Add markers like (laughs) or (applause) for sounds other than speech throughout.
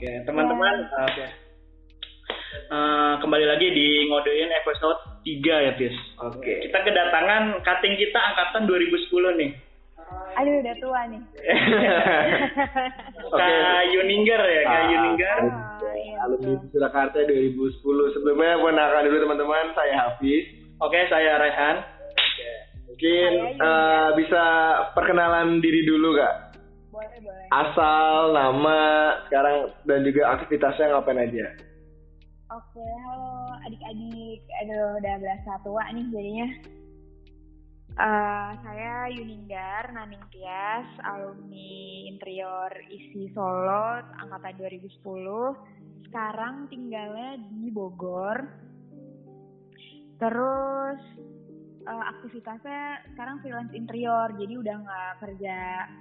Oke, teman-teman, oke. Eh, kembali lagi di ngodein episode 3 ya, Pis. Oke. Kita kedatangan cutting kita angkatan 2010 nih. Aduh udah tua nih. Oke. Kak Yuninger ya, Kak Ah, Yuninger. Oh, iya, Alumni betul. Surakarta 2010. Sebelumnya perkenalkan dulu teman-teman, saya Hafiz. Oke, saya Rehan. Mungkin eh, bisa perkenalan diri dulu kak. Boleh boleh. Asal, nama, sekarang dan juga aktivitasnya ngapain aja. Oke, halo adik-adik. Aduh, udah berasa tua nih jadinya. Eh, saya Yuninggar Naning Tias, alumni interior ISI Solo angkatan 2010. Sekarang tinggalnya di Bogor. Terus eh, aktivitasnya sekarang freelance interior, jadi udah nggak kerja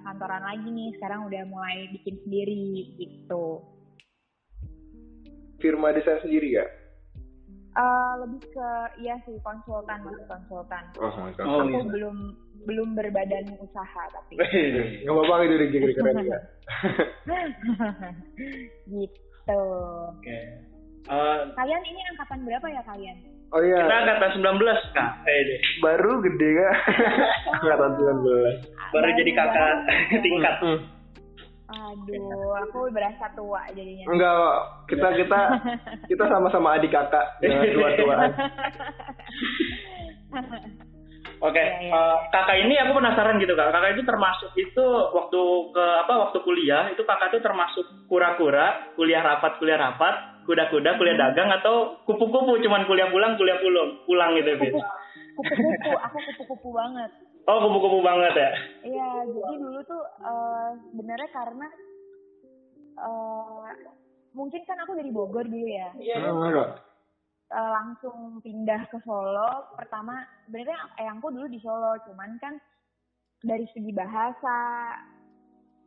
kantoran lagi nih. Sekarang udah mulai bikin sendiri gitu. Firma desain sendiri kak? Eh, lebih ke iya sih konsultan masih konsultan. Oh, mantap. Oh, aku iya. belum belum berbadan usaha tapi (laughs) Gak apa-apa itu rezeki keren kak. (laughs) gitu. Oke. Eh, Kalian ini angkatan berapa ya kalian? Oh iya, kita angkatan 19, Kak. Eh, deh. baru gede kak. Angkatan 19. Baru jadi kakak tingkat. Hmm. Aduh, aku berasa tua jadinya. Enggak, kok. kita kita kita sama-sama adik kakak, (laughs) jangan tua-tuaan. Oke, Iya, iya. eh, kakak ini aku penasaran gitu kak. Kakak itu termasuk itu waktu ke apa waktu kuliah itu kakak itu termasuk kura-kura, kuliah rapat, kuliah rapat, kuda-kuda, kuliah dagang atau kupu-kupu cuman kuliah pulang, kuliah pulang, pulang gitu Kupu-kupu, aku kupu-kupu banget. Oh kupu-kupu banget ya. Iya, jadi dulu tuh eh, sebenarnya karena eh, mungkin kan aku dari Bogor dulu ya. Ah, kok. eh, langsung pindah ke Solo. Pertama, sebenarnya eyangku dulu di Solo, cuman kan dari segi bahasa,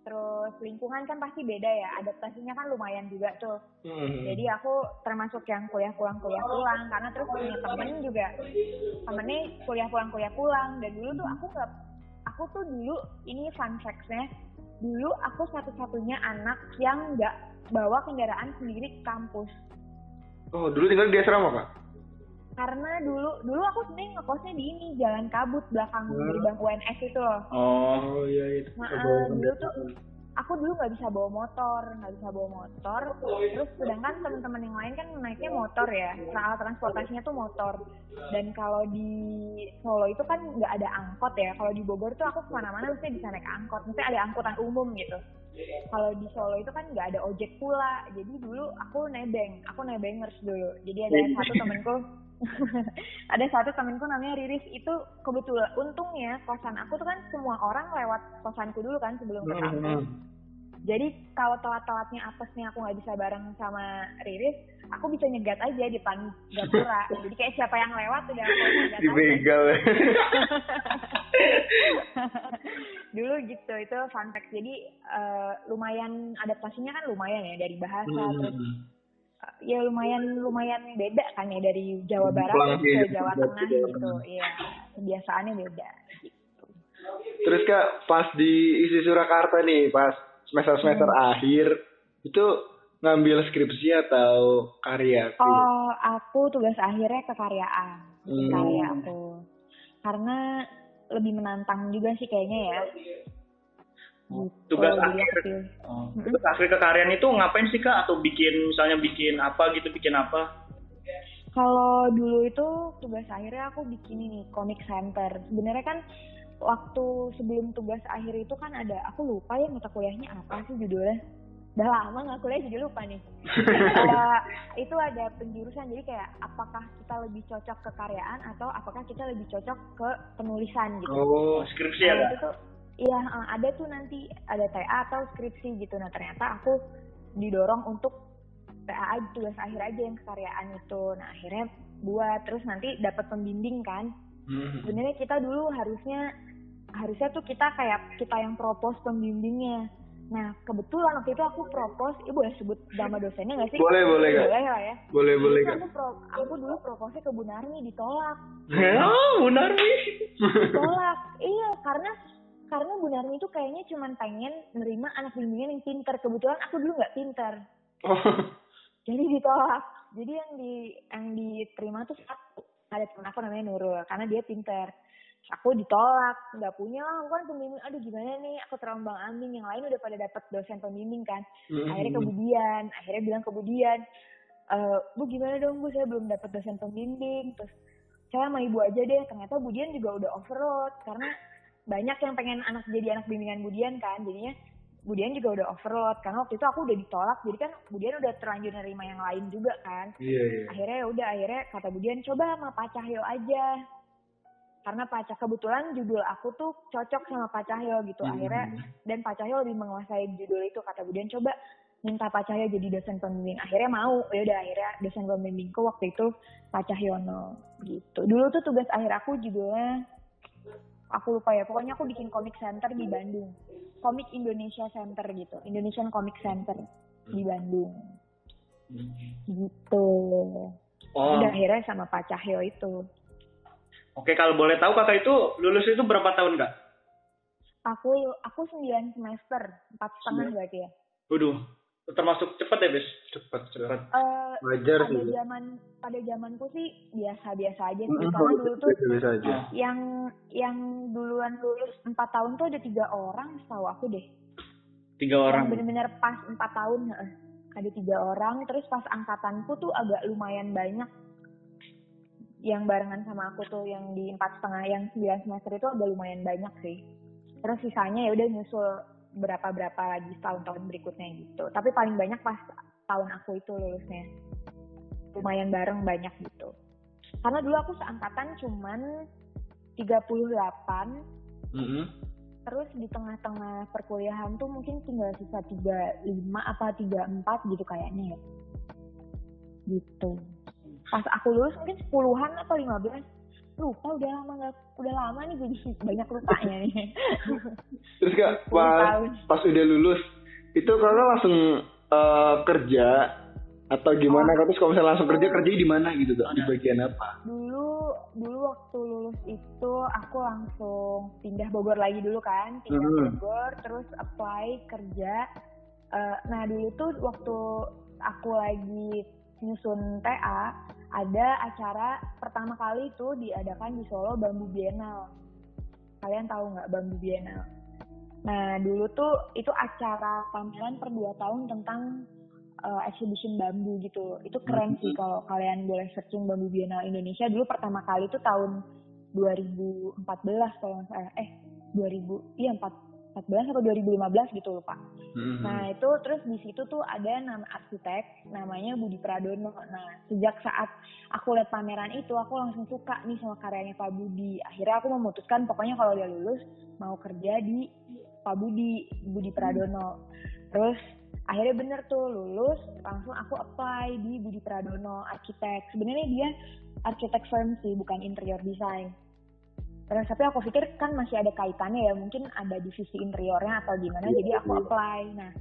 terus lingkungan kan pasti beda ya. Adaptasinya kan lumayan juga tuh. Hmm. Jadi aku termasuk yang kuliah pulang kuliah pulang karena terus punya temen juga temennya kuliah pulang kuliah pulang dan dulu tuh aku nggak aku tuh dulu ini fun facts-nya dulu aku satu-satunya anak yang nggak bawa kendaraan sendiri ke kampus Oh, dulu tinggal di asrama kak? Karena dulu dulu aku sebenarnya ngekosnya di ini jalan kabut belakang Hmm. gerbang UNS itu loh. Oh, Oh iya itu. Nah, eh, dulu tuh aku dulu nggak bisa bawa motor nggak bisa bawa motor. Terus sedangkan teman-teman yang lain kan naiknya motor ya nah, alat transportasinya tuh motor. Dan kalau di Solo itu kan nggak ada angkot ya. Kalau di Bogor tuh aku ke mana-mana mesti bisa naik angkot. Mesti ada angkutan umum gitu. Kalau di Solo itu kan nggak ada ojek pula. Jadi dulu aku nebeng aku nebengers dulu. Jadi ada satu temenku (laughs) ada satu temenku namanya Riris itu kebetulan untungnya kosan aku tuh kan semua orang lewat kosanku dulu kan sebelum ke kampus jadi kalau telat-telatnya apesnya aku nggak bisa bareng sama Riris, aku bisa nyegat aja di depan gapura. (laughs) Jadi kayak siapa yang lewat udah aku nyegat. Dibegal. (laughs) Dulu gitu, itu fun fact. Jadi eh, lumayan adaptasinya kan lumayan ya dari bahasa Hmm. terus ya lumayan lumayan beda kan ya dari Jawa Barat Pulang ke sih, Jawa Tengah gitu. Iya, kebiasaannya beda. Gitu. Terus kak, pas di isi Surakarta nih, pas semester-semester akhir, itu ngambil skripsi atau karya? Oh, aku tugas akhirnya kekaryaan. Hmm. Karya aku. Karena lebih menantang juga sih kayaknya ya. Gitu, Tugas jadi akhir. aku pilih. Oh. Terus akhir kekaryaan itu ngapain sih kak? Atau bikin misalnya bikin apa gitu, bikin apa? Kalau dulu itu tugas akhirnya aku bikin ini comic center. Sebenarnya kan waktu sebelum tugas akhir itu kan ada aku lupa ya mata kuliahnya apa sih judulnya. Udah lama nggak kuliah jadi lupa nih. (laughs) Eh, itu ada penjurusan jadi kayak apakah kita lebih cocok ke karyaan atau apakah kita lebih cocok ke penulisan gitu. Oh, Skripsi ya Nah, kak? itu tuh iya eh, ada tuh nanti ada TA atau skripsi gitu. Nah ternyata aku didorong untuk TA tugas akhir aja yang kekaryaan itu. Nah akhirnya buat terus nanti dapat pembimbing kan. Hmm. Sebenarnya kita dulu harusnya harusnya tuh kita kayak kita yang propose pembimbingnya. Nah kebetulan waktu itu aku propose, ibu boleh sebut nama dosennya nggak sih? Boleh, boleh, Kak. Boleh lah ya. Boleh, boleh Terus kak. aku, pro, aku dulu proposnya ke Bu Narmi ditolak. Oh, benar nih. tolak iya karena karena Bu Narmi itu kayaknya cuma pengen nerima anak bimbingan yang pintar kebetulan aku dulu nggak pintar Oh. (laughs) jadi ditolak. Jadi yang di yang diterima tuh satu. Ada teman aku namanya Nurul karena dia pinter. Aku ditolak nggak punya. Lah aku kan pembimbing aduh gimana nih? Aku terombang ambing yang lain udah pada dapat dosen pembimbing kan. Akhirnya kemudian akhirnya bilang kemudian e, bu gimana dong bu? Saya belum dapat dosen pembimbing. Terus saya sama ibu aja deh. Ternyata Budian juga udah overload karena banyak yang pengen anak jadi anak bimbingan Budian kan. Jadinya Budian juga udah overload. Karena waktu itu aku udah ditolak. Jadi kan Budian udah terlanjur nerima yang lain juga kan. Iya iya. Akhirnya ya udah akhirnya kata Budian coba sama Pak Cahyo aja. Karena Pak Cahyo kebetulan judul aku tuh cocok sama Pak Cahyo gitu. Hmm. akhirnya dan Pak Cahyo lebih menguasai judul itu. Kata Budian coba minta Pak Cahyo jadi dosen pembimbing. Akhirnya mau. Ya udah akhirnya dosen pembimbingku waktu itu Pak Cahyono gitu. Dulu tuh tugas akhir aku judulnya aku lupa ya. Pokoknya aku bikin komik center di Bandung. Komik Indonesia Center gitu. Indonesian Comic Center di Bandung. Gitu. Oh, udah akhirnya sama Pak Cahyo itu. Oke kalau boleh tahu kakak itu lulus itu berapa tahun kak? aku aku 9 semester. Empat setengah berarti ya. Waduh, termasuk cepet ya, Bis? cepat cepat Cepet. Eh, wajar pada sih zaman pada zamanku sih biasa-biasa aja sih karena dulu tuh biasa aja yang yang duluan lulus empat tahun tuh ada tiga orang setahu aku deh Tiga yang orang. bener-bener pas empat tahun heeh. ada tiga orang terus pas angkatanku tuh agak lumayan banyak yang barengan sama aku tuh yang di empat setengah yang sembilan semester itu agak lumayan banyak sih terus sisanya ya udah nyusul berapa berapa lagi tahun-tahun berikutnya gitu. Tapi paling banyak pas tahun aku itu lulusnya. Lumayan bareng banyak gitu. Karena dulu aku seangkatan cuman 38 Mm-mm. terus di tengah-tengah perkuliahan tuh mungkin tinggal sisa 35 apa 34 gitu kayaknya ya. Gitu. Pas aku lulus mungkin 10-an atau 15 lupa udah lama nggak udah lama nih jadi banyak lupanya nih. (laughs) Terus kak 10 pas tahun. pas udah lulus itu kakak langsung eh, kerja? Atau gimana Kak? terus kalau misalnya langsung kerja kerja di mana gitu kak? Di bagian apa? Dulu dulu waktu lulus itu aku langsung pindah Bogor lagi dulu kan pindah Hmm. Bogor terus apply kerja. Eh, nah dulu tuh waktu aku lagi nyusun TA ada acara pertama kali itu diadakan di Solo Bambu Bienal kalian tahu nggak Bambu Bienal nah dulu tuh itu acara pameran per dua tahun tentang uh, exhibition bambu gitu. Itu keren sih kalau kalian boleh searching bambu Bienal Indonesia. Dulu pertama kali itu tahun 2014 kalau nggak salah. Eh 2000 iya 4 14 atau 2015 gitu lupa. Mm-mm. Nah itu terus di situ tuh ada nama arsitek namanya Budi Pradono. Nah sejak saat aku lihat pameran itu aku langsung suka nih sama karyanya Pak Budi. Akhirnya aku memutuskan pokoknya kalau dia lulus mau kerja di Pak Budi Budi Pradono. Terus akhirnya bener tuh lulus langsung aku apply di Budi Pradono arsitek. Sebenarnya dia arsitek firm sih bukan interior design. Terus tapi aku pikir kan masih ada kaitannya ya mungkin ada divisi interiornya atau gimana Iya, jadi aku iya. apply. Nah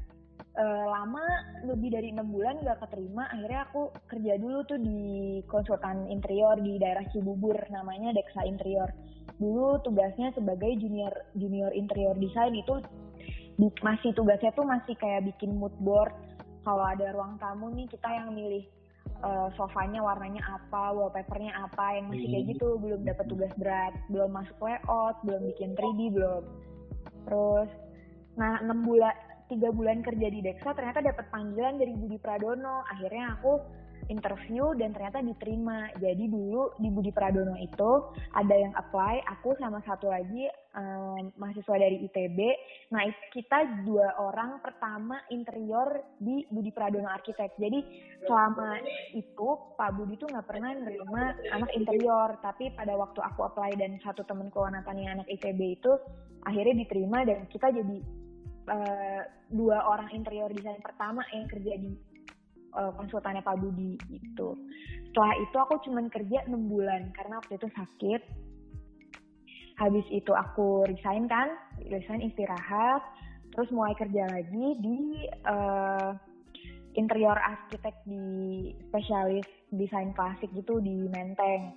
eh, lama lebih dari enam bulan gak keterima akhirnya aku kerja dulu tuh di konsultan interior di daerah Cibubur namanya Dexa Interior dulu tugasnya sebagai junior junior interior design itu di- masih tugasnya tuh masih kayak bikin mood board kalau ada ruang tamu nih kita yang milih eh, sofanya warnanya apa wallpapernya apa yang masih kayak Hmm. gitu belum dapat tugas berat belum masuk layout belum bikin 3D belum terus nah enam bulan tiga bulan kerja di Dexa ternyata dapat panggilan dari Budi Pradono. Akhirnya aku interview dan ternyata diterima. Jadi dulu di Budi Pradono itu ada yang apply aku sama satu lagi em, mahasiswa dari ITB nah kita dua orang pertama interior di Budi Pradono Arsitek. Jadi selama itu Pak Budi tuh nggak pernah nerima anak interior. Tapi pada waktu aku apply dan satu temenku Natania anak ITB itu akhirnya diterima dan kita jadi eh, dua orang interior desain pertama yang kerja di eh, konsultannya Pak Budi gitu. Setelah itu aku cuman kerja 6 bulan karena waktu itu sakit. Habis itu aku resign kan, resign istirahat, terus mulai kerja lagi di eh, interior arsitek di spesialis desain klasik gitu di Menteng.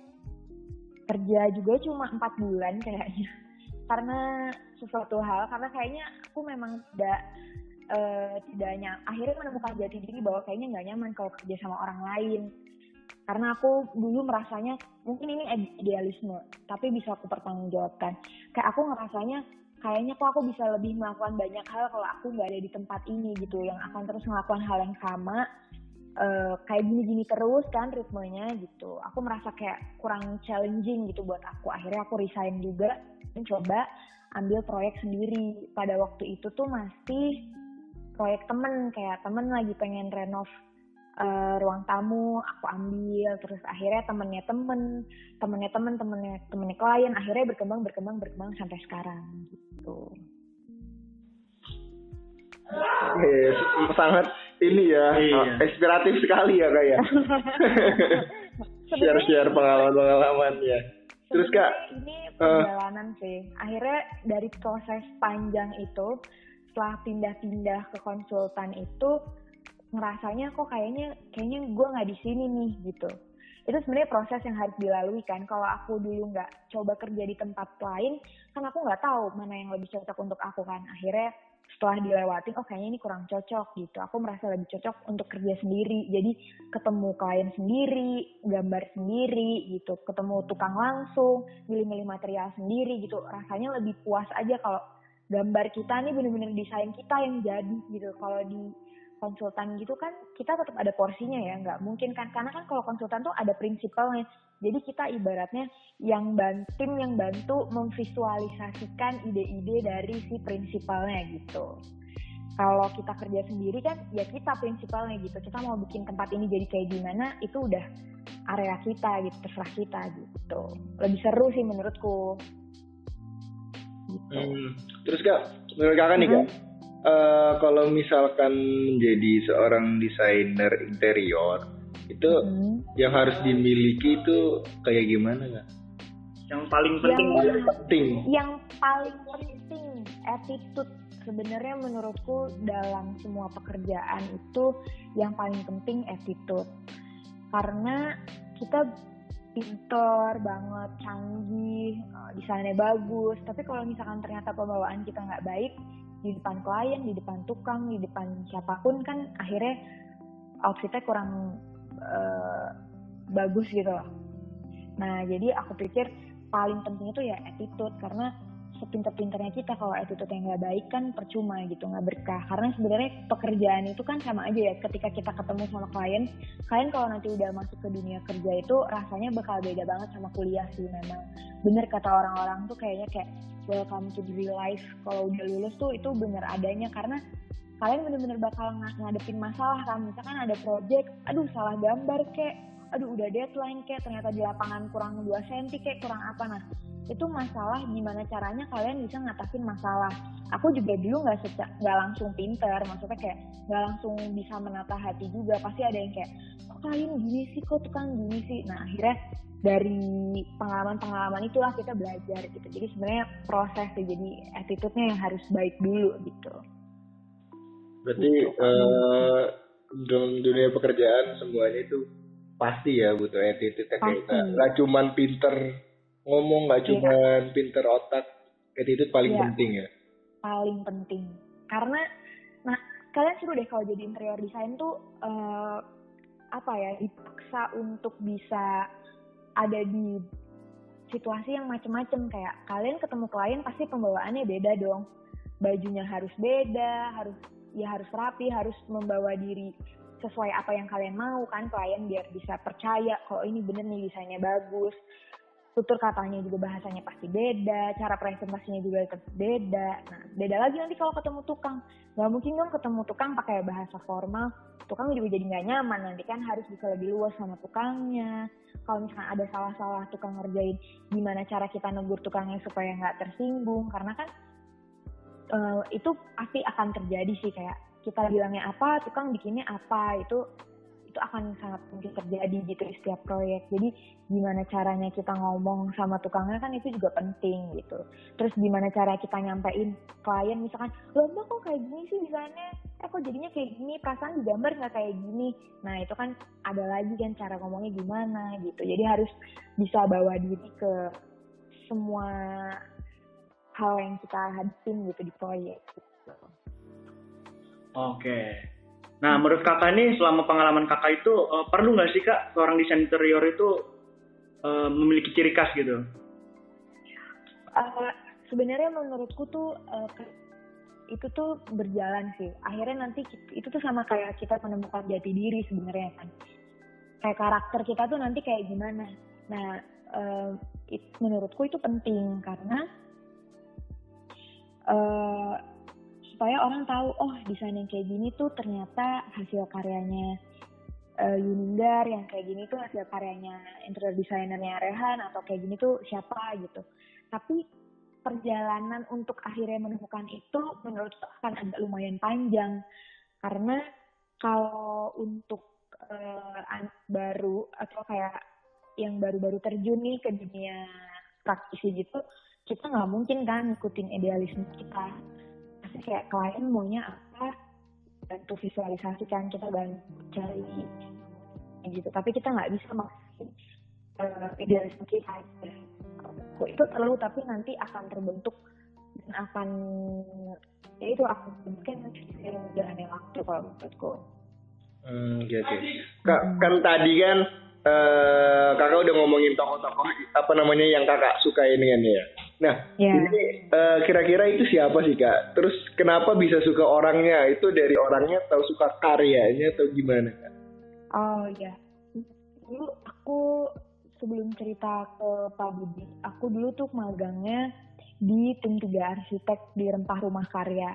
Kerja juga cuma empat bulan kayaknya karena sesuatu hal karena kayaknya aku memang tidak uh, tidak nyaman. Akhirnya menemukan jati diri bahwa kayaknya nggak nyaman kalau kerja sama orang lain. Karena aku dulu merasanya mungkin ini idealisme tapi bisa aku pertanggungjawabkan. Kayak aku ngerasanya kayaknya kok aku bisa lebih melakukan banyak hal kalau aku nggak ada di tempat ini gitu. Yang akan terus melakukan hal yang sama uh, kayak gini-gini terus kan ritmenya gitu. Aku merasa kayak kurang challenging gitu buat aku. Akhirnya aku resign juga mencoba ambil proyek sendiri. Pada waktu itu tuh masih proyek temen kayak temen lagi pengen renov uh, ruang tamu aku ambil. Terus akhirnya temennya temen temennya temen temennya temennya klien. Akhirnya berkembang berkembang berkembang sampai sekarang gitu. Yes, sangat ini ya iya. inspiratif sekali ya kak ya. (laughs) (laughs) Share share pengalaman pengalaman ya terus kak ini eh, perjalanan uh, sih. Akhirnya dari proses panjang itu setelah pindah-pindah ke konsultan itu ngerasanya kok kayaknya kayaknya gue nggak di sini nih gitu. Itu sebenarnya proses yang harus dilalui kan. Kalau aku dulu nggak coba kerja di tempat lain kan aku nggak tahu mana yang lebih cocok untuk aku kan. Akhirnya setelah dilewatin oh kayaknya ini kurang cocok gitu. Aku merasa lebih cocok untuk kerja sendiri. Jadi ketemu klien sendiri gambar sendiri gitu. Ketemu tukang langsung milih-milih material sendiri gitu. Rasanya lebih puas aja kalau gambar kita nih bener-bener desain kita yang jadi gitu. Kalau di konsultan gitu kan kita tetap ada porsinya ya nggak mungkin kan. Karena kan kalau konsultan tuh ada prinsipalnya. Jadi kita ibaratnya yang bantu tim yang bantu memvisualisasikan ide-ide dari si prinsipalnya gitu. Kalau kita kerja sendiri kan ya kita prinsipalnya gitu. Kita mau bikin tempat ini jadi kayak gimana itu udah area kita gitu terserah kita gitu. Lebih seru sih menurutku. Gitu. hmm. terus kak menurut kakak nih kak? Hmm? Uh, kalau misalkan menjadi seorang desainer interior itu hmm. yang harus dimiliki itu kayak gimana kak? Yang paling penting yang, penting. Yang paling penting attitude sebenarnya menurutku dalam semua pekerjaan itu yang paling penting attitude karena kita pinter banget, canggih, eh, desainnya bagus, tapi kalau misalkan ternyata pembawaan kita nggak baik, di depan klien, di depan tukang, di depan siapa pun kan akhirnya outfitnya kurang uh, bagus gitu loh. Nah jadi aku pikir paling penting itu ya attitude karena sepinter-pinternya kita kalau attitude yang nggak baik kan percuma gitu nggak berkah. Karena sebenarnya pekerjaan itu kan sama aja ya ketika kita ketemu sama klien klien kalau nanti udah masuk ke dunia kerja itu rasanya bakal beda banget sama kuliah sih memang. Bener kata orang-orang tuh kayaknya kayak welcome to the real life. Kalau udah lulus tuh itu bener adanya karena kalian bener-bener bakal ng ngadepin masalah kan. Misalkan ada project aduh salah gambar kek. Aduh udah deadline kek. Ternyata di lapangan kurang 2 cm kek. Kurang apa. Nah itu masalah gimana caranya kalian bisa ngatasin masalah aku juga dulu nggak nggak langsung pinter maksudnya kayak nggak langsung bisa menata hati juga pasti ada yang kayak kok kalian gini sih kok tukang gini sih nah akhirnya dari pengalaman-pengalaman itulah kita belajar gitu. Jadi sebenarnya proses sih, jadi attitude-nya yang harus baik dulu gitu. Berarti gitu. uh, dunia pekerjaan semuanya itu pasti ya butuh attitude kayak nggak cuman pinter ngomong nggak iya. cuman yeah. pinter otak attitude paling yeah. penting ya paling penting karena nah kalian seru deh kalau jadi interior design tuh uh, apa ya dipaksa untuk bisa ada di situasi yang macem-macem kayak kalian ketemu klien pasti pembawaannya beda dong bajunya harus beda harus ya harus rapi harus membawa diri sesuai apa yang kalian mau kan klien biar bisa percaya kalau ini bener nih desainnya bagus tutur katanya juga bahasanya pasti beda, cara presentasinya juga tetap beda. Nah, beda lagi nanti kalau ketemu tukang. Gak mungkin dong ketemu tukang pakai bahasa formal, tukang juga jadi nggak nyaman. Nanti kan harus bisa lebih luas sama tukangnya. Kalau misalnya ada salah-salah tukang ngerjain, gimana cara kita negur tukangnya supaya nggak tersinggung. Karena kan uh, itu pasti akan terjadi sih kayak kita bilangnya apa, tukang bikinnya apa, itu itu akan sangat mungkin terjadi gitu di setiap proyek. Jadi gimana caranya kita ngomong sama tukangnya kan itu juga penting gitu. Terus gimana cara kita nyampein klien misalkan, loh mbak kok kayak gini sih desainnya? Eh kok jadinya kayak gini, perasaan di gambar nggak kayak gini. Nah itu kan ada lagi kan cara ngomongnya gimana gitu. Jadi harus bisa bawa diri ke semua hal yang kita hadapin gitu di proyek. Gitu. Oke. Nah, menurut kakak ini selama pengalaman kakak itu uh, perlu nggak sih kak seorang desain interior itu uh, memiliki ciri khas gitu? Uh, sebenarnya menurutku tuh uh, itu tuh berjalan sih. Akhirnya nanti itu tuh sama kayak kita menemukan jati diri sebenarnya kan. Kayak karakter kita tuh nanti kayak gimana. Nah, uh, it, menurutku itu penting karena uh, supaya orang tahu oh desain yang kayak gini tuh ternyata hasil karyanya uh, Yunindar yang kayak gini tuh hasil karyanya interior desainernya Rehan atau kayak gini tuh siapa gitu. Tapi perjalanan untuk akhirnya menemukan itu menurut akan agak lumayan panjang. Karena kalau untuk uh, anak baru atau kayak yang baru-baru terjun nih ke dunia praktisi gitu kita nggak mungkin kan ngikutin idealisme kita pasti kayak klien maunya apa bantu visualisasikan kita bantu cari gitu. Tapi kita nggak bisa maksudin uh, idealisme kita kok itu perlu tapi nanti akan terbentuk dan akan ya itu akan mungkin seiring berjalannya waktu kalau menurutku. Hmm gitu. Kak kan tadi kan uh, kakak udah ngomongin tokoh-tokoh apa namanya yang kakak suka ini kan ya Nah, yeah. ini uh, kira-kira itu siapa sih kak? Terus kenapa bisa suka orangnya? Itu dari orangnya atau suka karyanya atau gimana kak? Oh ya, dulu aku sebelum cerita ke Pak Budi, aku dulu tuh magangnya di tim tiga arsitek di Rempah Rumah Karya.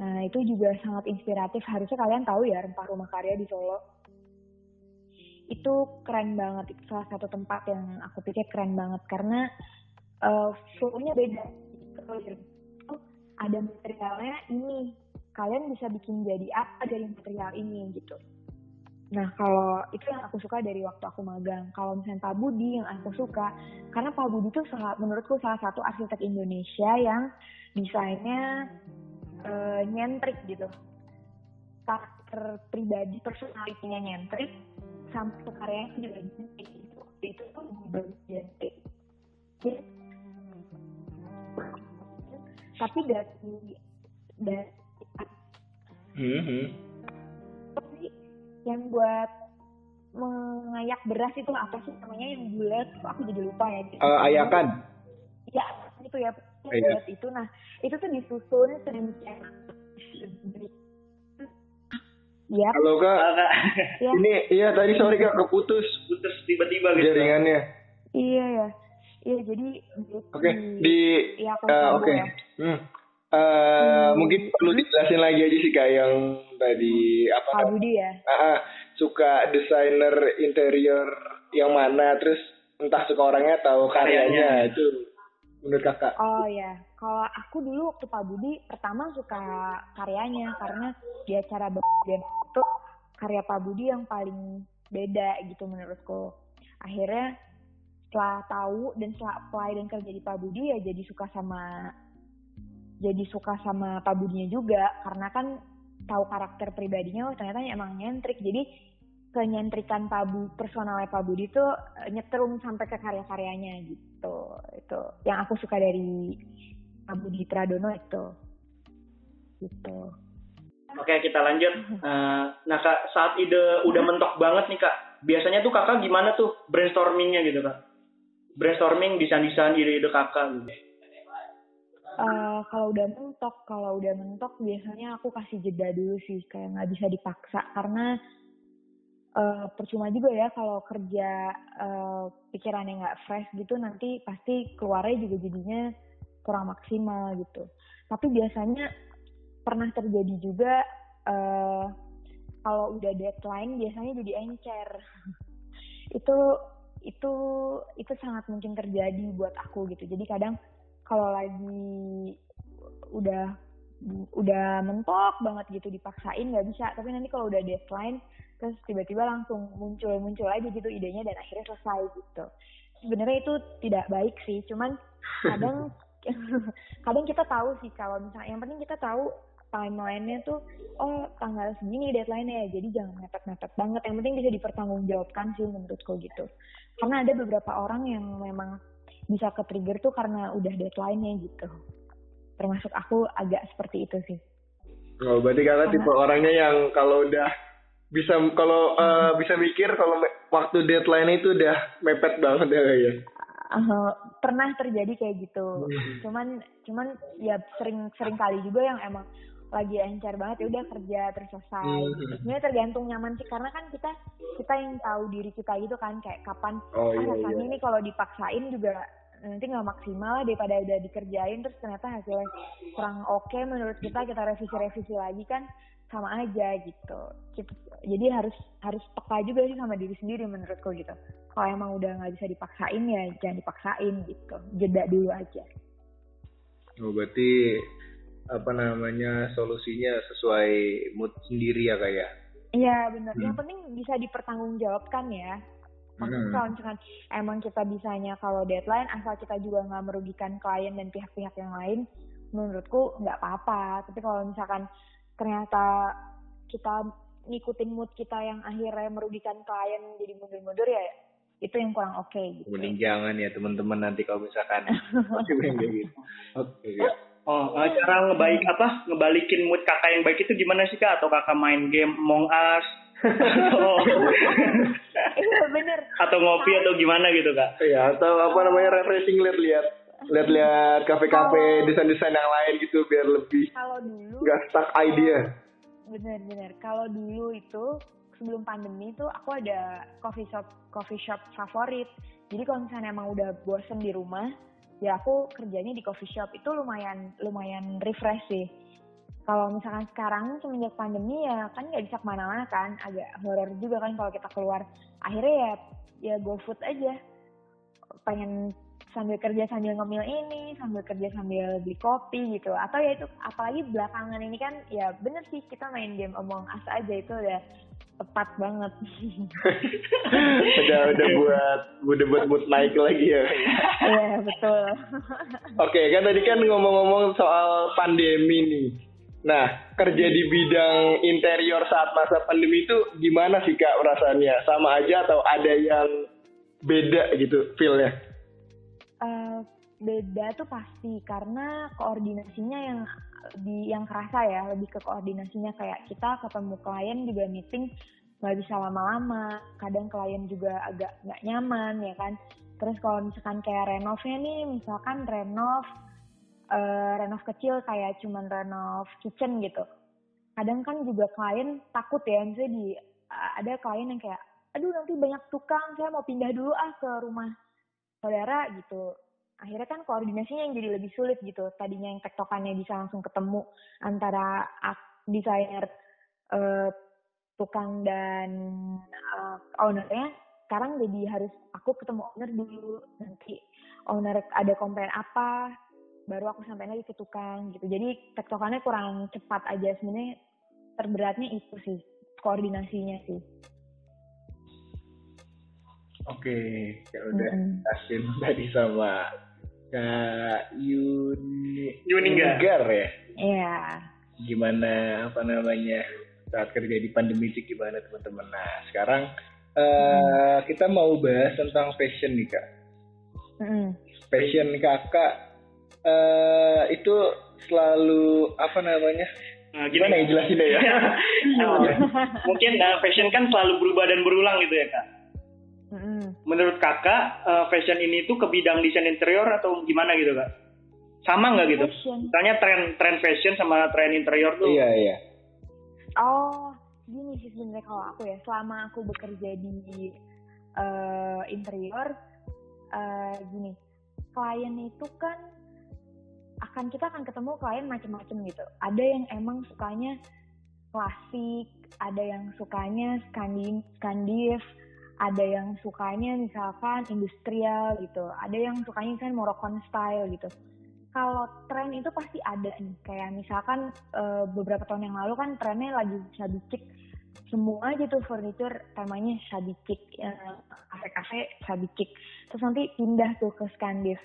Nah itu juga sangat inspiratif. Harusnya kalian tahu ya Rempah Rumah Karya di Solo. Itu keren banget. Itu salah satu tempat yang aku pikir keren banget karena uh, flow-nya beda. Oh, ada materialnya ini, kalian bisa bikin jadi apa dari material ini gitu. Nah kalau itu yang aku suka dari waktu aku magang. Kalau misalnya Pak Budi yang aku suka, karena Pak Budi itu menurutku salah satu arsitek Indonesia yang desainnya uh, nyentrik gitu. Karakter pribadi, personalitinya nyentrik, sampai karyanya juga nyentrik. Itu, itu tuh nyentrik. Jadi tapi dari dari mm-hmm. yang buat mengayak beras itu apa sih namanya yang bulat aku jadi lupa ya uh, ayakan ya itu ya bulat itu nah itu tuh disusun sedemikian Ya. Halo kak. ya. Ini iya tadi sorry kak keputus. Putus tiba-tiba gitu. Jaringannya. Iya ya. Iya jadi Oke okay. di ya, uh, oke. Okay. Ya. Hmm. Uh, hmm. mungkin perlu dijelasin lagi aja sih kak yang tadi apa? Pak Budi ya. Uh, uh, suka desainer interior yang mana terus entah suka orangnya atau karyanya, itu menurut kakak? Oh ya, kalau aku dulu waktu Pak Budi pertama suka karyanya karena di acara bagian itu karya Pak Budi yang paling beda gitu menurutku. Akhirnya setelah tahu dan setelah apply dan kerja di Pak Budi ya jadi suka sama jadi suka sama Pak Budinya juga. Karena kan tahu karakter pribadinya oh ternyata emang nyentrik. Jadi kenyentrikan Pak Bu personalnya Pak Budi tuh eh, nyetrum sampai ke karya-karyanya gitu. Itu yang aku suka dari Pak Budi Tradono itu. Gitu. Oke kita lanjut. Uh, nah kak saat ide udah mentok banget nih kak, biasanya tuh kakak gimana tuh brainstormingnya gitu kak? Brainstorming desain-desain ide-ide kakak gitu? Uh, kalau udah mentok, kalau udah mentok biasanya aku kasih jeda dulu sih, kayak nggak bisa dipaksa karena uh, percuma juga ya kalau kerja uh, pikirannya nggak fresh gitu nanti pasti keluarnya juga jadinya kurang maksimal gitu. Tapi biasanya pernah terjadi juga uh, kalau udah deadline biasanya jadi encer. (laughs) itu itu itu sangat mungkin terjadi buat aku gitu. Jadi kadang kalau lagi udah udah mentok banget gitu dipaksain nggak bisa. Tapi nanti kalau udah deadline terus tiba-tiba langsung muncul muncul aja gitu idenya dan akhirnya selesai gitu. Sebenarnya itu tidak baik sih cuman kadang (laughs) kadang kita tahu sih kalau misalnya yang penting kita tahu timelinenya tuh oh tanggal segini deadline-nya ya jadi jangan mepet-mepet banget. Yang penting bisa dipertanggungjawabkan sih menurutku gitu karena ada beberapa orang yang memang bisa ke trigger tuh karena udah deadline-nya gitu termasuk aku agak seperti itu sih Oh, berarti kakak tipe orangnya yang kalau udah bisa kalau uh, bisa mikir kalau waktu deadline itu udah mepet banget ya ya. Uh, pernah terjadi kayak gitu. Hmm. Cuman cuman ya sering sering kali juga yang emang lagi encer banget ya udah kerja terus selesai. Hmm. Sebenarnya tergantung nyaman sih karena kan kita kita yang tahu diri kita gitu kan kayak kapan oh, ah, iya, rasanya iya. ini kalau dipaksain juga nanti nggak maksimal daripada udah dikerjain terus ternyata hasilnya kurang oke okay, menurut kita kita revisi-revisi lagi kan sama aja gitu. gitu. Jadi harus harus peka juga sih sama diri sendiri menurutku gitu. Kalau emang udah nggak bisa dipaksain ya jangan dipaksain gitu. Jeda dulu aja. Oh berarti apa namanya solusinya sesuai mood sendiri ya kayak? Ya? Iya benar. Hmm. Yang penting bisa dipertanggungjawabkan ya. Maksudnya hmm. kalau misalkan emang kita bisanya kalau deadline asal kita juga nggak merugikan klien dan pihak-pihak yang lain, menurutku nggak apa-apa. Tapi kalau misalkan ternyata kita ngikutin mood kita yang akhirnya merugikan klien jadi mundur-mundur ya itu yang kurang oke okay, gitu. Mending jangan ya teman-teman nanti kalau misalkan (laughs) masih kayak gitu. Oke. Okay, ya. Oh, uh, cara ngebaik apa? Ngebalikin mood kakak yang baik itu gimana sih kak? Atau kakak main game Among Us? oh. (laughs) iya bener. Atau ngopi atau gimana gitu kak? Iya, atau apa namanya refreshing lihat-lihat lihat-lihat kafe-kafe desain-desain yang lain gitu biar lebih kalau dulu nggak stuck idea bener-bener kalau dulu itu sebelum pandemi itu aku ada coffee shop coffee shop favorit jadi kalau misalnya emang udah bosen di rumah ya aku kerjanya di coffee shop. Itu lumayan lumayan refresh sih. Kalau misalkan sekarang semenjak pandemi ya kan nggak bisa ke mana-mana kan. Agak horor juga kan kalau kita keluar. Akhirnya ya ya go food aja. Pengen sambil kerja sambil ngemil ini, sambil kerja sambil beli kopi gitu. Atau ya itu apalagi belakangan ini kan ya bener sih kita main game Among Us aja. Itu udah tepat banget. (laughs) udah udah buat udah buat mood naik lagi ya. Iya betul. Oke kan tadi kan ngomong-ngomong soal pandemi nih. Nah, kerja di bidang interior saat masa pandemi itu gimana sih Kak rasanya? Sama aja atau ada yang beda gitu feel-nya? uh, beda tuh pasti karena koordinasinya yang di yang kerasa ya lebih ke koordinasinya. Kayak kita ketemu klien juga meeting nggak bisa lama-lama. Kadang klien juga agak nggak nyaman ya kan? Terus kalau misalkan kayak renovnya nih misalkan renov uh, renov kecil kayak cuman renov kitchen gitu. Kadang kan juga klien takut ya misalnya di uh, ada klien yang kayak aduh nanti banyak tukang saya mau pindah dulu ah ke rumah saudara gitu akhirnya kan koordinasinya yang jadi lebih sulit gitu. Tadinya yang tektokannya bisa langsung ketemu antara desainer uh, tukang dan uh, ownernya sekarang jadi harus aku ketemu owner dulu. Nanti owner ada komplain apa baru aku sampai lagi ke tukang gitu. Jadi tektokannya kurang cepat aja. Sebenarnya terberatnya itu sih koordinasinya sih Oke, ya udah mm -hmm. tadi sama Kak Yuni Yunigar ya. Iya. Gimana apa namanya saat kerja di pandemi itu gimana teman-teman? Nah sekarang uh, kita mau bahas tentang fashion nih kak. Mm. Fashion kakak uh, itu selalu apa namanya? Nah, gimana ya jelasin (laughs) ya? oh, (laughs) mungkin uh, fashion kan selalu berubah dan berulang gitu ya kak menurut kakak uh, fashion ini tuh ke bidang desain interior atau gimana gitu kak? Sama nggak gitu? Fashion. Misalnya tren tren fashion sama tren interior tuh? Iya iya. Oh gini sih sebenarnya kalau aku ya selama aku bekerja di uh, interior uh, gini klien itu kan akan kita akan ketemu klien macam-macam gitu. Ada yang emang sukanya klasik, ada yang sukanya skandin skandif, ada yang sukanya misalkan industrial gitu, ada yang sukanya kan Moroccan style gitu. Kalau tren itu pasti ada nih, kayak misalkan uh, beberapa tahun yang lalu kan trennya lagi shabby chic, semua tuh furniture temanya shabby chic, uh, kafe-kafe shabby chic. Terus nanti pindah tuh ke Skandif.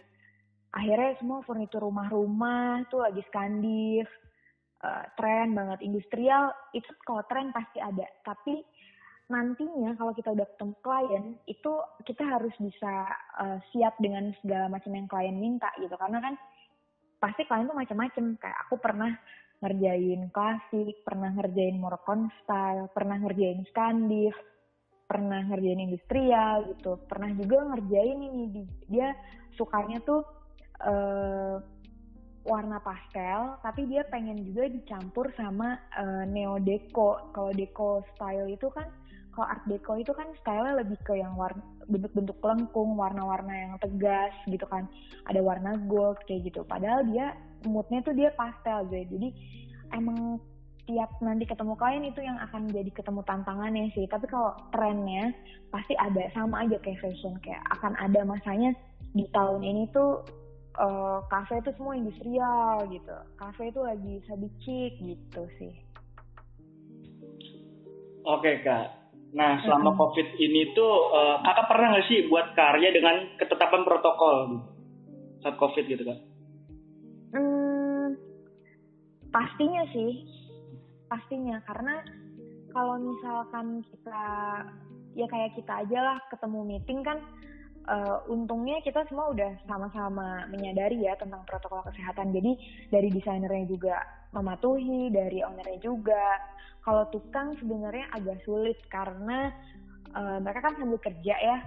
Akhirnya semua furniture rumah-rumah tuh lagi Skandif, uh, tren banget. Industrial itu kalau tren pasti ada, tapi nantinya kalau kita udah ketemu klien itu kita harus bisa uh, siap dengan segala macam yang klien minta gitu. Karena kan pasti klien tuh macam-macam. Kayak aku pernah ngerjain klasik, pernah ngerjain Moroccan style, pernah ngerjain Skandif, pernah ngerjain industrial gitu, pernah juga ngerjain ini. Dia sukanya tuh uh, warna pastel, tapi dia pengen juga dicampur sama uh, neo deco. Kalau deco style itu kan kalau art deco itu kan stylenya lebih ke yang warna bentuk-bentuk lengkung, warna-warna yang tegas gitu kan. Ada warna gold kayak gitu. Padahal dia moodnya tuh dia pastel gitu. Jadi emang tiap nanti ketemu klien itu yang akan jadi ketemu tantangannya sih. Tapi kalau trennya pasti ada sama aja kayak fashion kayak akan ada masanya di tahun ini tuh uh, kafe itu semua industrial gitu. Kafe itu lagi sabicik gitu sih. Oke kak, Nah, selama hmm. COVID ini tuh uh, kakak pernah nggak sih buat karya dengan ketetapan protokol saat COVID gitu kak? Hmm, pastinya sih, pastinya karena kalau misalkan kita ya kayak kita aja lah ketemu meeting kan uh, untungnya kita semua udah sama-sama menyadari ya tentang protokol kesehatan. Jadi dari desainernya juga mematuhi, dari ownernya juga kalau tukang sebenarnya agak sulit karena uh, mereka kan sambil kerja ya.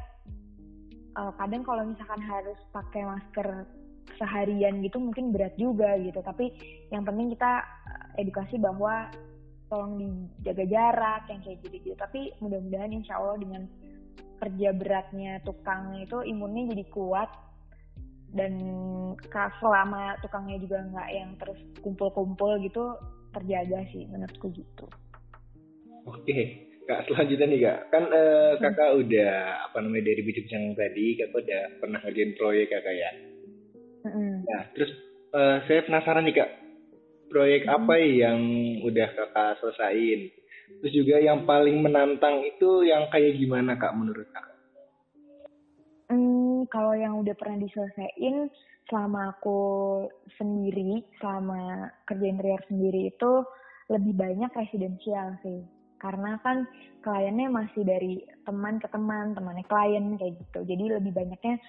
Uh, kadang kalau misalkan harus pakai masker seharian gitu mungkin berat juga gitu. Tapi yang penting kita edukasi bahwa tolong dijaga jarak yang kayak gitu-gitu. Tapi mudah-mudahan insya Allah dengan kerja beratnya tukang itu imunnya jadi kuat dan selama tukangnya juga nggak yang terus kumpul-kumpul gitu terjaga sih menurutku gitu. Oke, kak selanjutnya nih kak, kan uh, kakak hmm. udah apa namanya dari bidang yang tadi, kakak udah pernah ngerjain proyek kakak ya. Hmm. Nah, terus uh, saya penasaran nih kak, proyek hmm. apa yang udah kakak selesaiin? Terus juga yang paling menantang itu yang kayak gimana kak menurut kak? Hmm, kalau yang udah pernah diselesaikan selama aku sendiri, selama kerja interior sendiri itu lebih banyak residensial sih karena kan kliennya masih dari teman ke teman, temannya klien kayak gitu. Jadi lebih banyaknya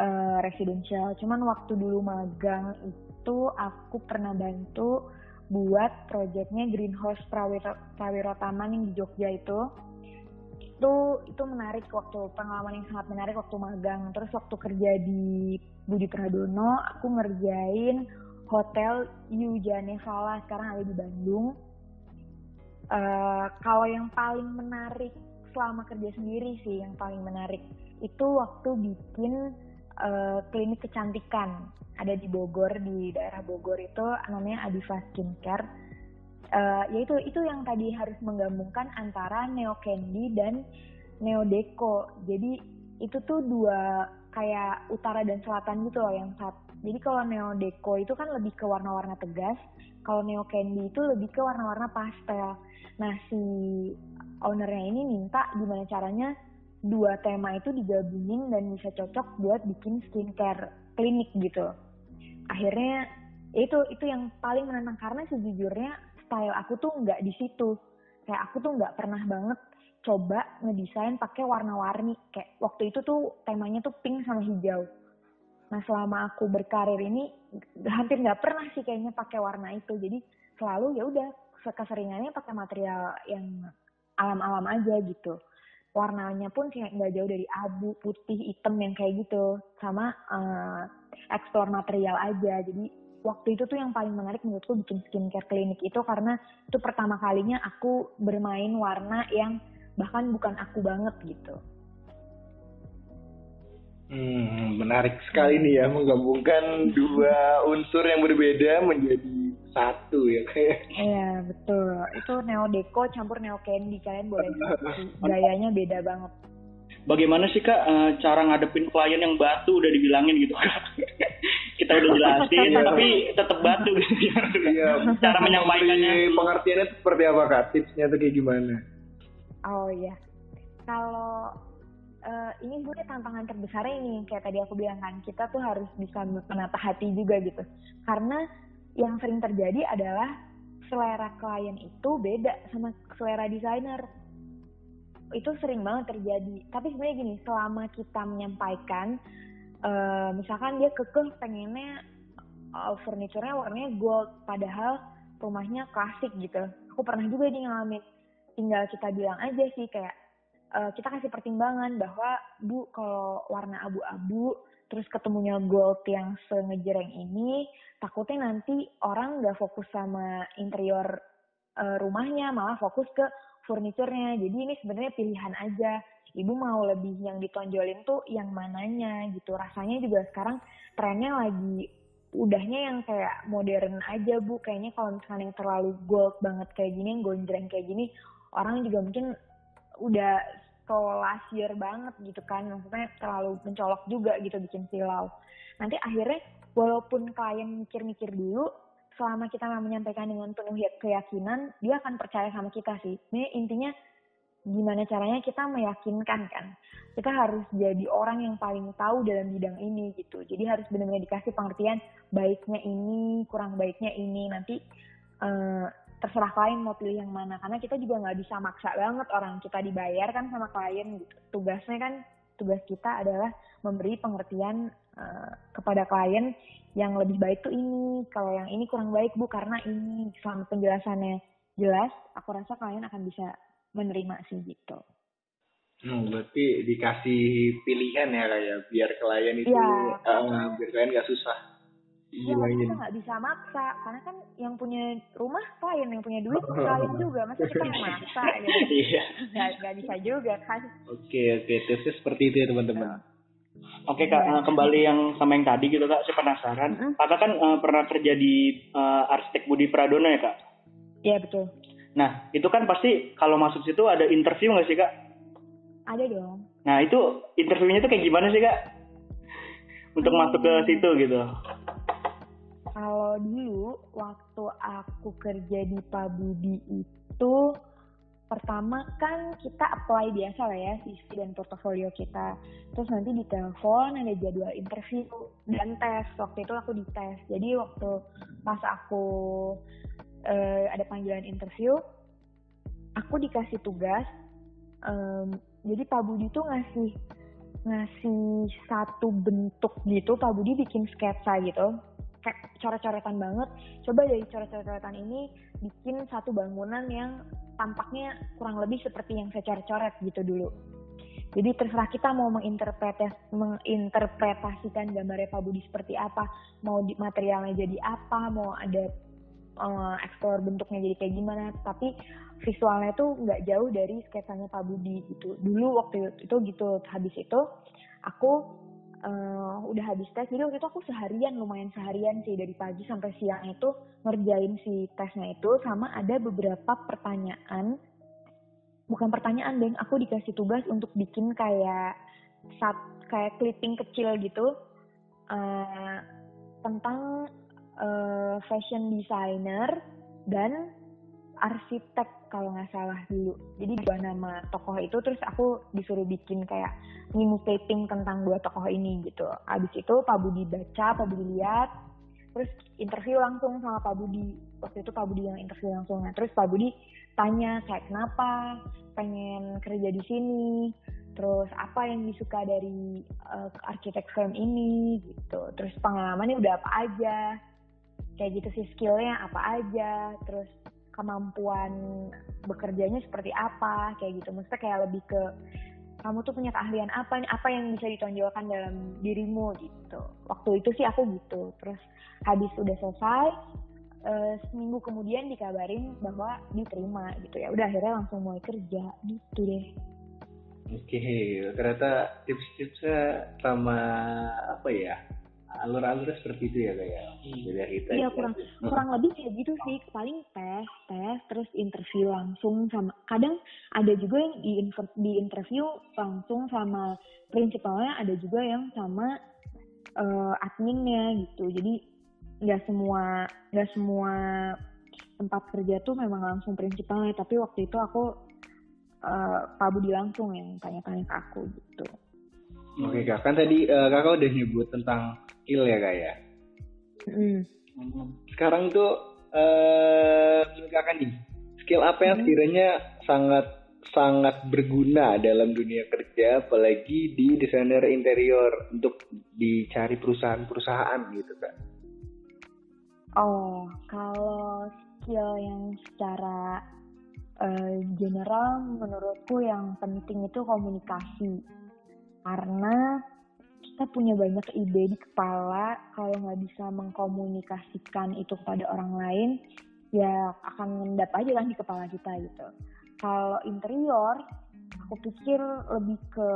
uh, residensial. Cuman waktu dulu magang itu aku pernah bantu buat proyeknya Greenhouse Prawiro, Prawiro Taman yang di Jogja itu. Itu itu menarik waktu pengalaman yang sangat menarik waktu magang. Terus waktu kerja di Budi Pradono, aku ngerjain hotel Yujane Fala sekarang ada di Bandung Uh, kalau yang paling menarik selama kerja sendiri sih yang paling menarik itu waktu bikin uh, klinik kecantikan ada di Bogor di daerah Bogor itu namanya Adiva Skincare. Uh, yaitu itu yang tadi harus menggabungkan antara Neo Candy dan Neo Deco. Jadi itu tuh dua kayak utara dan selatan gitu loh yang saat jadi kalau Neo Deco itu kan lebih ke warna-warna tegas kalau Neo Candy itu lebih ke warna-warna pastel. Nah si ownernya ini minta gimana caranya dua tema itu digabungin dan bisa cocok buat bikin skincare klinik gitu. Akhirnya itu itu yang paling menantang karena sejujurnya style aku tuh nggak di situ. Kayak aku tuh nggak pernah banget coba ngedesain pakai warna-warni. Kayak waktu itu tuh temanya tuh pink sama hijau. Nah selama aku berkarir ini hampir nggak pernah sih kayaknya pakai warna itu. Jadi selalu ya udah keseringannya pakai material yang alam-alam aja gitu warnanya pun kayak nggak jauh dari abu putih hitam yang kayak gitu sama uh, explore material aja jadi waktu itu tuh yang paling menarik menurutku bikin skincare klinik itu karena itu pertama kalinya aku bermain warna yang bahkan bukan aku banget gitu Hmm, menarik sekali nih ya menggabungkan dua unsur yang berbeda menjadi satu ya kayak. Iya betul. Itu neo deco campur neo candy kalian boleh (laughs) gayanya beda banget. Bagaimana sih kak uh, cara ngadepin klien yang batu udah dibilangin gitu kak? (laughs) Kita udah jelasin (laughs) tapi tetap batu gitu. Iya. cara menyampaikannya. Pengertiannya seperti apa kak? Tipsnya tuh kayak gimana? Oh iya. Kalau uh, ini sebenarnya tantangan terbesarnya ini kayak tadi aku bilang kan kita tuh harus bisa menata hati juga gitu karena yang sering terjadi adalah selera klien itu beda sama selera desainer itu sering banget terjadi. Tapi sebenarnya gini selama kita menyampaikan uh, misalkan dia kekeh pengennya uh, furniturnya warnanya gold padahal rumahnya klasik gitu. Aku pernah juga nih ngalamin. Tinggal kita bilang aja sih kayak uh, kita kasih pertimbangan bahwa bu kalau warna abu-abu terus ketemunya gold yang sengejreng ini takutnya nanti orang nggak fokus sama interior uh, rumahnya malah fokus ke furniturnya. Jadi ini sebenarnya pilihan aja. Ibu mau lebih yang ditonjolin tuh yang mananya gitu. Rasanya juga sekarang trennya lagi udahnya yang kayak modern aja bu. Kayaknya kalau misalnya yang terlalu gold banget kayak gini yang gonjreng kayak gini orang juga mungkin udah kolasier banget gitu kan. Maksudnya terlalu mencolok juga gitu bikin silau. Nanti akhirnya walaupun klien mikir-mikir dulu selama kita menyampaikan dengan penuh keyakinan dia akan percaya sama kita sih. Ini intinya gimana caranya kita meyakinkan kan? Kita harus jadi orang yang paling tahu dalam bidang ini gitu. Jadi harus benar-benar dikasih pengertian baiknya ini kurang baiknya ini. Nanti uh, terserah klien mau pilih yang mana. Karena kita juga nggak bisa maksa banget orang kita dibayar kan sama klien gitu. Tugasnya kan tugas kita adalah memberi pengertian uh, kepada klien yang lebih baik tuh ini kalau yang ini kurang baik bu karena ini selama penjelasannya jelas aku rasa klien akan bisa menerima sih gitu. Hmm, berarti dikasih pilihan ya kayak biar klien itu ya, uh, biar klien gak susah. Iya, kita nggak bisa maksa karena kan yang punya rumah klien yang punya duit klien juga masa kita yang maksa gitu. (laughs) Iya. Gak, bisa juga kan. Oke oke tipsnya seperti itu ya teman-teman. Oke kak, ya. kembali yang sama yang tadi gitu kak, saya penasaran. Mm -hmm. Kakak kan uh, pernah kerja di uh, arsitek Budi Pradono ya kak? Iya betul. Nah, itu kan pasti kalau masuk situ ada interview nggak sih, Kak? Ada dong. Nah, itu interviewnya tuh kayak gimana sih, Kak? Untuk hmm. masuk ke situ gitu. Kalau dulu waktu aku kerja di Pak Budi itu pertama kan kita apply biasa lah ya CV dan portofolio kita. Terus nanti di telepon ada jadwal interview dan tes. Waktu itu aku dites. Jadi waktu pas aku uh, ada panggilan interview, aku dikasih tugas. Um, jadi Pak Budi tuh ngasih ngasih satu bentuk gitu, Pak Budi bikin sketsa gitu, kayak coret-coretan banget. Coba dari coret-coretan ini bikin satu bangunan yang tampaknya kurang lebih seperti yang saya coret-coret gitu dulu. Jadi terserah kita mau menginterpretas, menginterpretasikan gambarnya Pak Budi seperti apa, mau di, materialnya jadi apa, mau ada uh, explore bentuknya jadi kayak gimana tapi visualnya tuh nggak jauh dari sketsanya Pak Budi gitu dulu waktu itu gitu habis itu aku uh, udah habis tes. Jadi waktu itu aku seharian lumayan seharian sih. Dari pagi sampai siang itu ngerjain si tesnya itu sama ada beberapa pertanyaan. Bukan pertanyaan deh aku dikasih tugas untuk bikin kayak saat kayak clipping kecil gitu uh, tentang uh, fashion designer dan arsitek kalau nggak salah dulu. Jadi dua nama tokoh itu terus aku disuruh bikin kayak mini taping tentang dua tokoh ini gitu. Abis itu Pak Budi baca, Pak Budi lihat, terus interview langsung sama Pak Budi. Waktu itu Pak Budi yang interview langsung. Nah, terus Pak Budi tanya kayak kenapa pengen kerja di sini, terus apa yang disuka dari uh, arsitek firm ini gitu. Terus pengalamannya udah apa aja kayak gitu sih skillnya apa aja terus kemampuan bekerjanya seperti apa kayak gitu. Maksudnya kayak lebih ke kamu tuh punya keahlian apa apa yang bisa ditonjolkan dalam dirimu? Gitu. Waktu itu sih aku gitu. Terus habis udah selesai uh, seminggu kemudian dikabarin bahwa diterima gitu ya. Udah akhirnya langsung mulai kerja gitu deh. Oke ternyata tips-tipsnya sama apa ya alur-alurnya seperti itu ya kayak ya? Kita iya kurang kurang lebih kayak gitu sih. Paling tes tes terus interview langsung sama kadang ada juga yang di di interview langsung sama prinsipalnya ada juga yang sama uh, adminnya gitu. Jadi nggak semua nggak semua tempat kerja tuh memang langsung prinsipalnya. Tapi waktu itu aku uh, Pak Budi langsung yang tanya-tanya ke aku gitu. Oke kak, kan tadi uh, kakak udah nyebut tentang skill ya kak ya. Mm. Sekarang tuh uh, kakak nih, skill apa yang sekiranya sangat sangat berguna dalam dunia kerja, apalagi di desainer interior untuk dicari perusahaan-perusahaan gitu kak? Oh, kalau skill yang secara uh, general menurutku yang penting itu komunikasi karena kita punya banyak ide di kepala kalau nggak bisa mengkomunikasikan itu kepada orang lain ya akan mengendap aja kan di kepala kita gitu. Kalau interior aku pikir lebih ke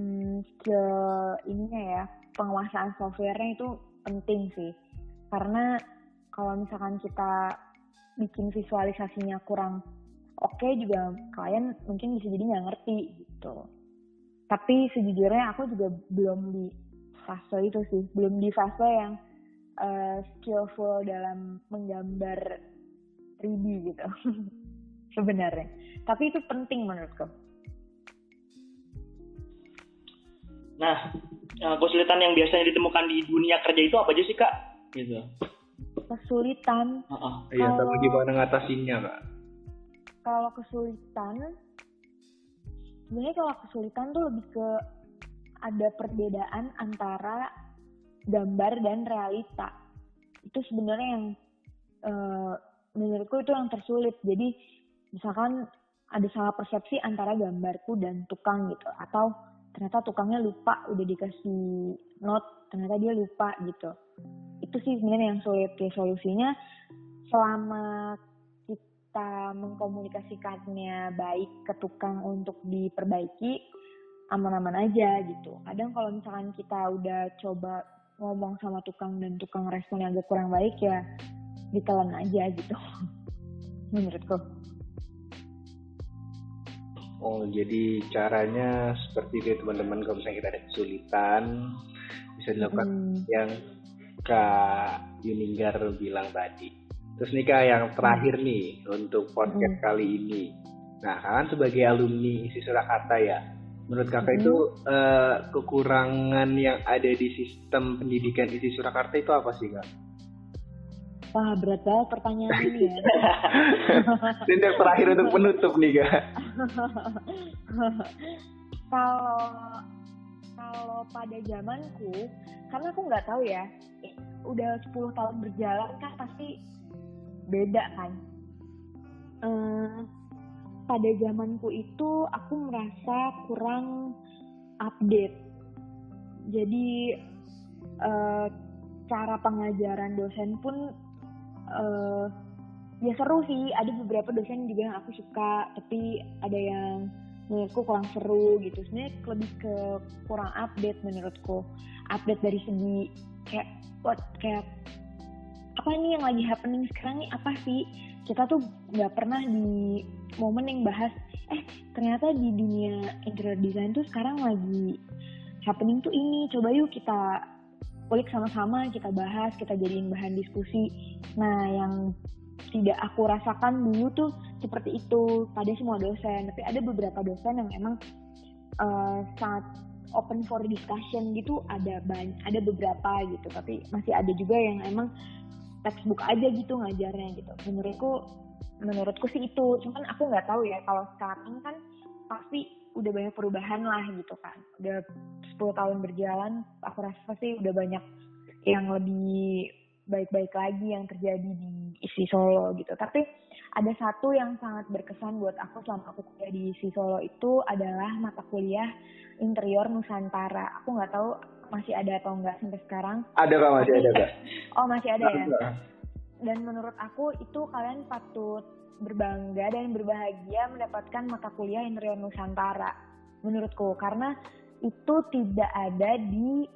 hmm, skill ininya ya penguasaan softwarenya itu penting sih. Karena kalau misalkan kita bikin visualisasinya kurang oke okay juga klien mungkin bisa jadi nggak ngerti gitu tapi sejujurnya aku juga belum di fase itu sih. Belum di fase yang uh, skillful dalam menggambar 3D gitu. (laughs) Sebenarnya. Tapi itu penting menurutku. Nah uh, kesulitan yang biasanya ditemukan di dunia kerja itu apa aja sih kak? Gitu. Kesulitan uh -uh. iya tapi gimana ngatasinnya kak? kalau kesulitan sebenarnya kalau kesulitan tuh lebih ke ada perbedaan antara gambar dan realita. Itu sebenarnya yang uh, menurutku itu yang tersulit. Jadi misalkan ada salah persepsi antara gambarku dan tukang gitu atau ternyata tukangnya lupa udah dikasih note ternyata dia lupa gitu. Itu sih sebenarnya yang sulit. Ya solusinya selama kita mengkomunikasikannya baik ke tukang untuk diperbaiki aman-aman aja gitu kadang kalau misalkan kita udah coba ngomong sama tukang dan tukang responnya agak kurang baik ya ditelan aja gitu (laughs) menurutku Oh, jadi caranya seperti itu teman-teman kalau misalnya kita ada kesulitan bisa dilakukan hmm. yang Kak Yuninggar bilang tadi. Terus nih Kak yang terakhir nih untuk podcast hmm. kali ini. Nah, kalian sebagai alumni isi Surakarta ya, menurut Kakak hmm. itu uh, kekurangan yang ada di sistem pendidikan isi Surakarta itu apa sih Kak? Wah berat banget pertanyaan ini ya. (laughs) Ini yang terakhir untuk penutup nih kak. (laughs) kalau kalau pada zamanku, karena aku nggak tahu ya, udah 10 tahun berjalan kan pasti beda kan. Hmm, pada zamanku itu aku merasa kurang update. Jadi uh, cara pengajaran dosen pun uh, ya seru sih ada beberapa dosen juga yang aku suka tapi ada yang menurutku kurang seru gitu sebenarnya lebih ke kurang update menurutku update dari segi kayak what kayak apa nih yang lagi happening sekarang nih? Apa sih? Kita tuh nggak pernah di momen yang bahas eh ternyata di dunia interior design tuh sekarang lagi happening tuh ini. Coba yuk kita kulik sama-sama kita bahas kita jadiin bahan diskusi. Nah yang tidak aku rasakan dulu tuh seperti itu. Pada semua dosen tapi ada beberapa dosen yang emang uh, sangat open for discussion gitu. Ada banyak ada beberapa gitu tapi masih ada juga yang emang textbook aja gitu ngajarnya gitu. Menurutku menurutku sih itu. Cuman aku nggak tahu ya kalau sekarang kan pasti udah banyak perubahan lah gitu kan. Udah 10 tahun berjalan aku rasa pasti udah banyak yang lebih baik-baik lagi yang terjadi di isi Solo gitu. Tapi ada satu yang sangat berkesan buat aku selama aku kuliah di isi Solo itu adalah mata kuliah interior Nusantara. Aku nggak tahu masih ada atau enggak sampai sekarang. Ada kak masih ada kak oh masih ada ya? Dan menurut aku itu kalian patut berbangga dan berbahagia mendapatkan mata kuliah interior Nusantara menurutku. Karena itu tidak ada di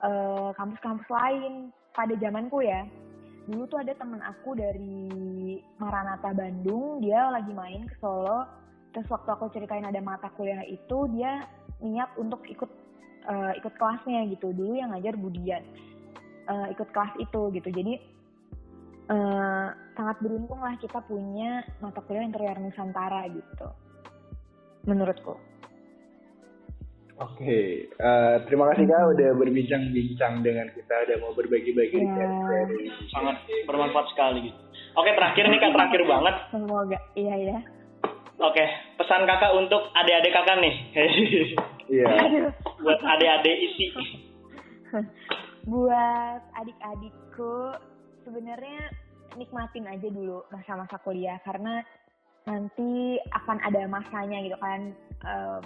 eh, kampus-kampus uh, lain pada zamanku ya. Dulu tuh ada temen aku dari Maranatha Bandung. Dia lagi main ke Solo. Terus waktu aku ceritain ada mata kuliah itu dia niat untuk ikut uh, ikut kelasnya gitu. Dulu yang ngajar Budian uh, ikut kelas itu gitu jadi uh, sangat beruntung lah kita punya mata kuliah interior Nusantara gitu menurutku. Oke, okay. uh, eh, terima kasih kak udah berbincang-bincang dengan kita, udah mau berbagi-bagi yeah. sangat bermanfaat sekali gitu. Oke terakhir nih kak terakhir banget. Semoga iya ya. Oke pesan kakak untuk adik-adik kakak nih. Iya. Buat adik-adik isi. (laughs) Buat adik-adikku sebenarnya nikmatin aja dulu masa-masa kuliah karena nanti akan ada masanya gitu kan. Uh,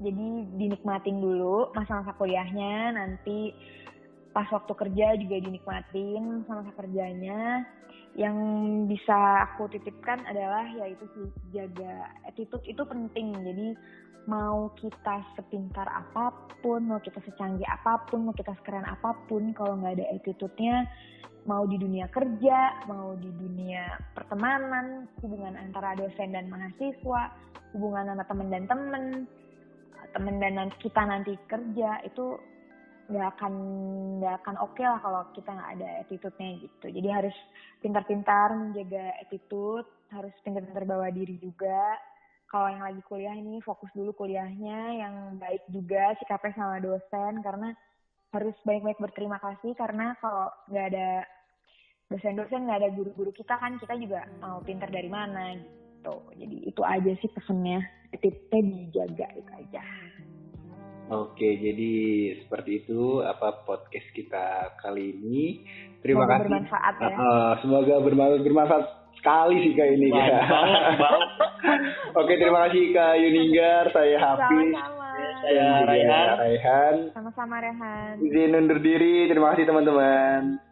jadi dinikmatin dulu masa-masa kuliahnya nanti pas waktu kerja juga dinikmatin masa-masa kerjanya yang bisa aku titipkan adalah yaitu sih jaga attitude itu penting. Jadi mau kita sepintar apa pun mau kita secanggih apa pun mau kita sekeren apa pun kalau nggak ada attitude-nya mau di dunia kerja mau di dunia pertemanan hubungan antara dosen dan mahasiswa hubungan antara teman dan teman teman dan kita nanti kerja itu nggak akan nggak akan oke okay lah kalau kita nggak ada attitude-nya gitu. Jadi harus pintar-pintar menjaga attitude harus pintar-pintar bawa diri juga. Kalau yang lagi kuliah ini fokus dulu kuliahnya yang baik juga sikapnya sama dosen karena harus baik-baik berterima kasih karena kalau nggak ada dosen-dosen nggak ada guru-guru kita kan kita juga mau pintar dari mana gitu. Jadi itu aja sih pesennya attitude dijaga itu aja Oke, jadi seperti itu apa podcast kita kali ini. Terima semoga kasih. Bermanfaat ya. Uh, semoga bermanfaat, bermanfaat sekali sih kak ini. ya. (laughs) Oke, terima kasih Kak Yuninggar, saya Hafiz. Saya Raihan. Raihan. Sama-sama Rehan. Izin undur diri. Terima kasih teman-teman.